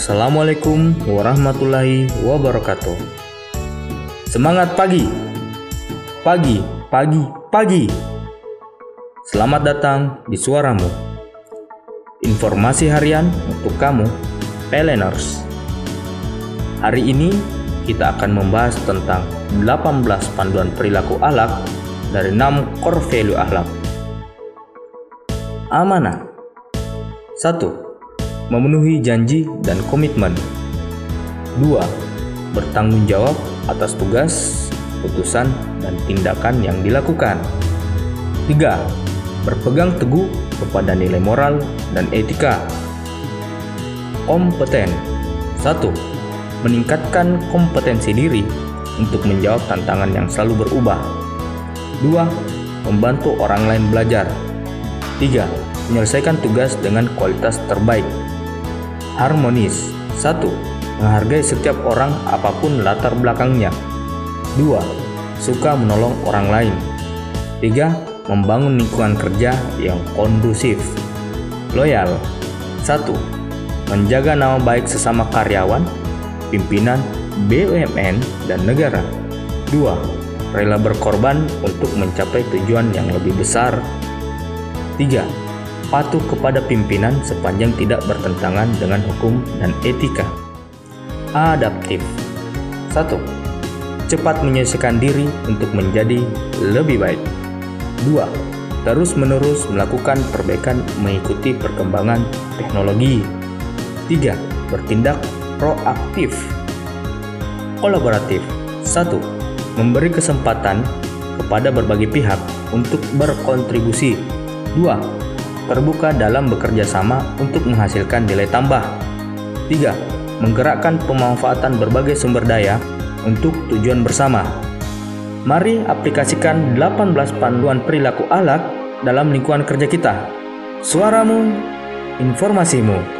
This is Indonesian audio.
Assalamualaikum warahmatullahi wabarakatuh. Semangat pagi, pagi, pagi, pagi. Selamat datang di suaramu. Informasi harian untuk kamu, Peleners. Hari ini kita akan membahas tentang 18 panduan perilaku akhlak dari 6 core value akhlak. Amanah. 1 memenuhi janji dan komitmen. 2. Bertanggung jawab atas tugas, putusan, dan tindakan yang dilakukan. 3. Berpegang teguh kepada nilai moral dan etika. Kompeten 1. Meningkatkan kompetensi diri untuk menjawab tantangan yang selalu berubah. 2. Membantu orang lain belajar. 3. Menyelesaikan tugas dengan kualitas terbaik harmonis. 1. Menghargai setiap orang apa pun latar belakangnya. 2. Suka menolong orang lain. 3. Membangun lingkungan kerja yang kondusif. Loyal. 1. Menjaga nama baik sesama karyawan, pimpinan, BUMN, dan negara. 2. Rela berkorban untuk mencapai tujuan yang lebih besar. 3 patuh kepada pimpinan sepanjang tidak bertentangan dengan hukum dan etika. Adaptif 1. Cepat menyesuaikan diri untuk menjadi lebih baik. 2. Terus-menerus melakukan perbaikan mengikuti perkembangan teknologi. 3. Bertindak proaktif. Kolaboratif 1. Memberi kesempatan kepada berbagai pihak untuk berkontribusi. 2 terbuka dalam bekerja sama untuk menghasilkan nilai tambah. 3. Menggerakkan pemanfaatan berbagai sumber daya untuk tujuan bersama. Mari aplikasikan 18 panduan perilaku alat dalam lingkungan kerja kita. Suaramu, informasimu.